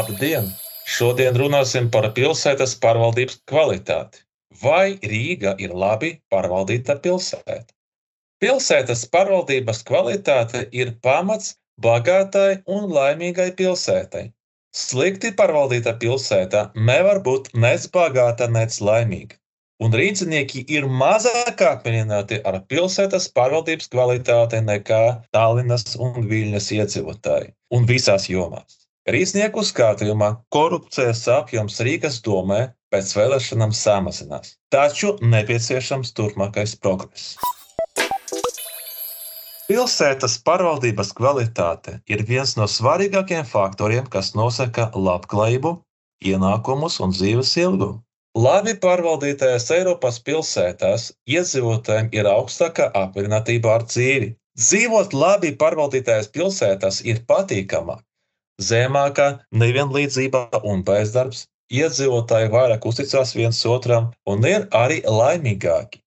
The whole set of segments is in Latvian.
Labdien! Šodien runāsim par pilsētas pārvaldības kvalitāti. Vai Rīga ir labi pārvaldīta pilsēta? Pilsētas pārvaldības kvalitāte ir pamats bagātai un laimīgai pilsētai. Slikti pārvaldīta pilsēta nevar būt nec bagāta, nec laimīga. Un rīznieki ir mazāk apmierināti ar pilsētas pārvaldības kvalitāti nekā Tallinas un Viļņas iedzīvotāji un visās jomās. Rīznieku skatījumā korupcijas apjoms Rīgas domē pēc vēlēšanām samazinās, taču nepieciešams turpmākais progress. Pilsētas pārvaldības kvalitāte ir viens no svarīgākajiem faktoriem, kas nosaka labklājību, ienākumus un dzīves ilgumu. Labi pārvaldītajās Eiropas pilsētās iedzīvotājiem ir augstāka apmierinātība ar dzīvi. Dzīvot labi pārvaldītajās pilsētās ir patīkamāk, zemāka nevienlīdzība un bezdarbs, iedzīvotāji vairāk uzticās viens otram un ir arī laimīgāki.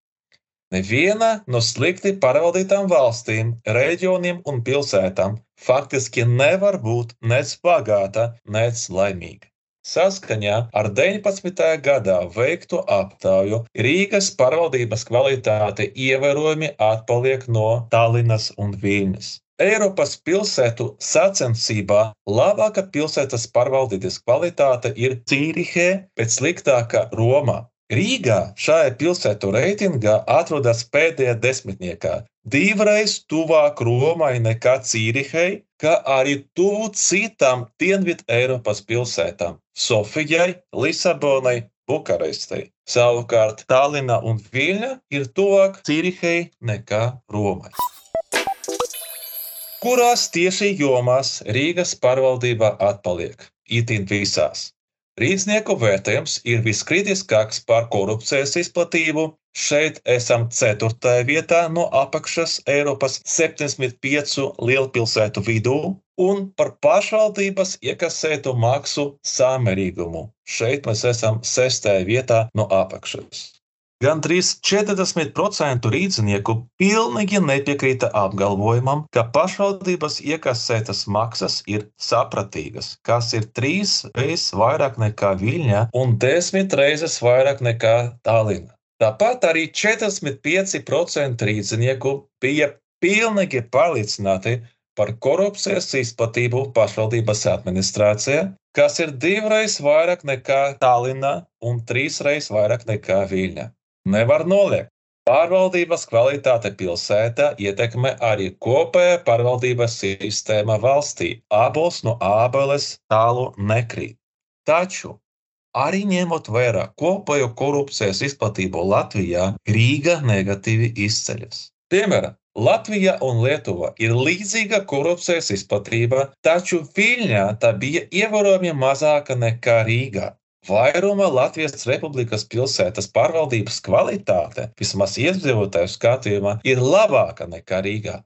Neviena no slikti pārvaldītām valstīm, reģioniem un pilsētām faktiski nevar būt nec bagāta, nec laimīga. Saskaņā ar 19. gadā veikto aptauju Rīgas pārvaldības kvalitāte ievērojami atpaliek no Tallinas un Viļņas. Eiropas pilsētu sacensībā labākā pilsētas pārvaldības kvalitāte ir Cīrihē, pēc sliktākā Romā. Rīgā šajā pilsētu reitingā atrodas pēdējā desmitniekā, divreiz tuvāk Romai nekā Cīrihei, kā arī tuvu citām Dienvidu Eiropas pilsētām - Sofijai, Lisabonai, Bukarestei. Savukārt Tallina un Viļņa ir tuvāk Cīrihei nekā Romai kurās tieši jomās Rīgas pārvaldība atpaliek, itin visās. Rīznieku vērtējums ir viskritiskāks par korupcijas izplatību. Šeit esam 4. vietā no apakšas Eiropas 75 lielpilsētu vidū un par pašvaldības iekasētu maksu samērīgumu. Šeit mēs esam 6. vietā no apakšas. Gandrīz 40% rīznieku pilnīgi nepiekrīta apgalvojumam, ka pašvaldības iekasētas maksas ir sapratīgas, kas ir trīs reizes vairāk nekā Viļņā un desmit reizes vairāk nekā Tallina. Tāpat arī 45% rīznieku bija pilnīgi pārliecināti par korupcijas izplatību pašvaldības administrācijā, kas ir divreiz vairāk nekā Tallinā un trīsreiz vairāk nekā Viļņā. Nevar noliegt. Pārvaldības kvalitāte pilsētā ietekmē arī kopējā pārvaldības sistēma valstī. Abos no ābeles tālu nekrīt. Taču, arī ņemot vērā kopējo korupcijas izplatību Latvijā, Rīga negatīvi izceļas. Piemēram, Latvija un Lietuva ir līdzīga korupcijas izplatība, taču Viļņā tā bija ievērojami mazāka nekā Rīgā. Vairuma Latvijas Republikas pilsētas pārvaldības kvalitāte, vismaz iedzīvotāju skatījumā, ir labāka nekā Rīgā.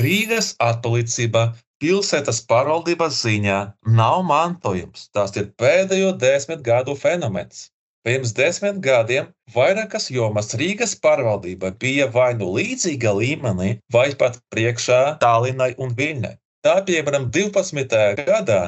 Rīgas atpalicība pilsētas pārvaldības ziņā nav mantojums. Tas ir pēdējo desmit gadu fenomens. Pirms desmit gadiem vairākas jomas Rīgas pārvaldība bija vai nu līdzīga līmenī, vai pat priekšā Tallinai un Viļņai. Tā piemēram 12. gadā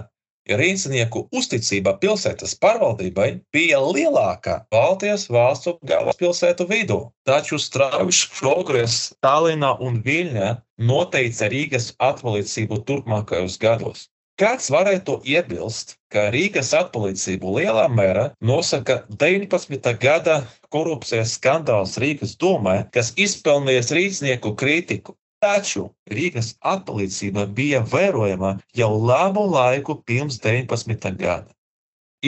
Rīznieku uzticība pilsētas pārvaldībai bija lielākā Baltijas valstu galvaspilsētu vidū, taču strauji progress Tallinā un Viļņā noteica Rīgas atpalicību turpmākajos gados. Kāds varētu iebilst, ka Rīgas atpalicību lielā mērā nosaka 19. gada korupcijas skandāls Rīgas domē, kas izpelnījis rīznieku kritiku. Taču Rīgas atpalīdzība bija vērojama jau labu laiku pirms 19. gada.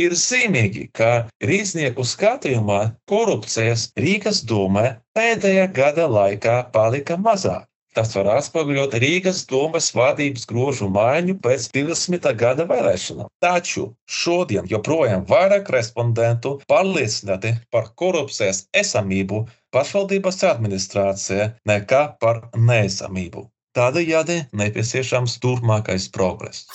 Ir zīmīgi, ka rīznieku skatījumā korupcijas Rīgas domē pēdējā gada laikā palika mazāk. Tas var atspoguļot Rīgas domas vadības grožu maiņu pēc 20. gada vēlēšanām. Taču šodien joprojām vairāk respondentu pārliecināti par korupcijas esamību pašvaldības administrācija nekā par neesamību. Tādējādi nepieciešams turpmākais progress.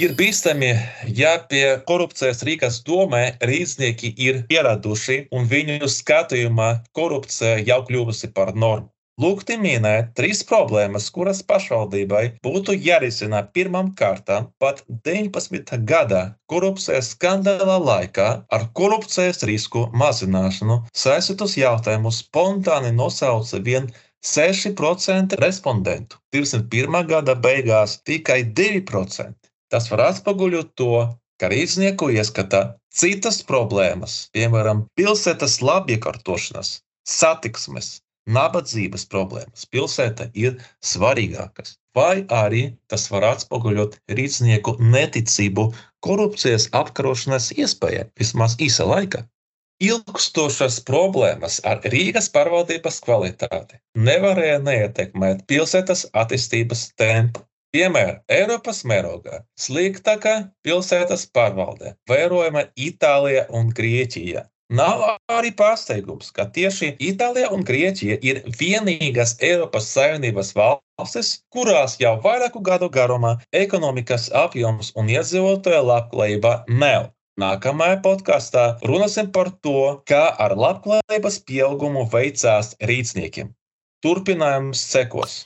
Ir bīstami, ja pie korupcijas Rīgas domē rīznieki ir pieraduši un viņu skatījumā korupcija jau kļuvusi par normu. Lūgti minēt trīs problēmas, kuras pašvaldībai būtu jārisina pirmām kārtām pat 19. gada korupcijas skandāla laikā ar korupcijas risku mazināšanu saistītus jautājumus spontāni nosauca vien 6% respondentu. 21. gada beigās tikai 2%. Tas var atspoguļot to, ka rīznieku ieskata citas problēmas, piemēram, pilsētas labiekārtošanas, satiksmes, nabadzības problēmas. Pilsēta ir svarīgākas. Vai arī tas var atspoguļot rīznieku neticību korupcijas apkarošanas iespējai vismaz īsa laika. Ilgstošas problēmas ar Rīgas pārvaldības kvalitāti nevarēja neietekmēt pilsētas attīstības tempu. Piemēram, Eiropas mērogā sliktākā pilsētas pārvalde vērojama Itālijā un Grieķijā. Nav arī pārsteigums, ka tieši Itālija un Grieķija ir vienīgās Eiropas Savienības valstis, kurās jau vairāku gadu garumā ekonomikas apjoms un iedzīvotāja labklājība nav. Nākamajā podkāstā runāsim par to, kā ar labklājības pieaugumu veicās rīcniekiem. Turpinājums sekos.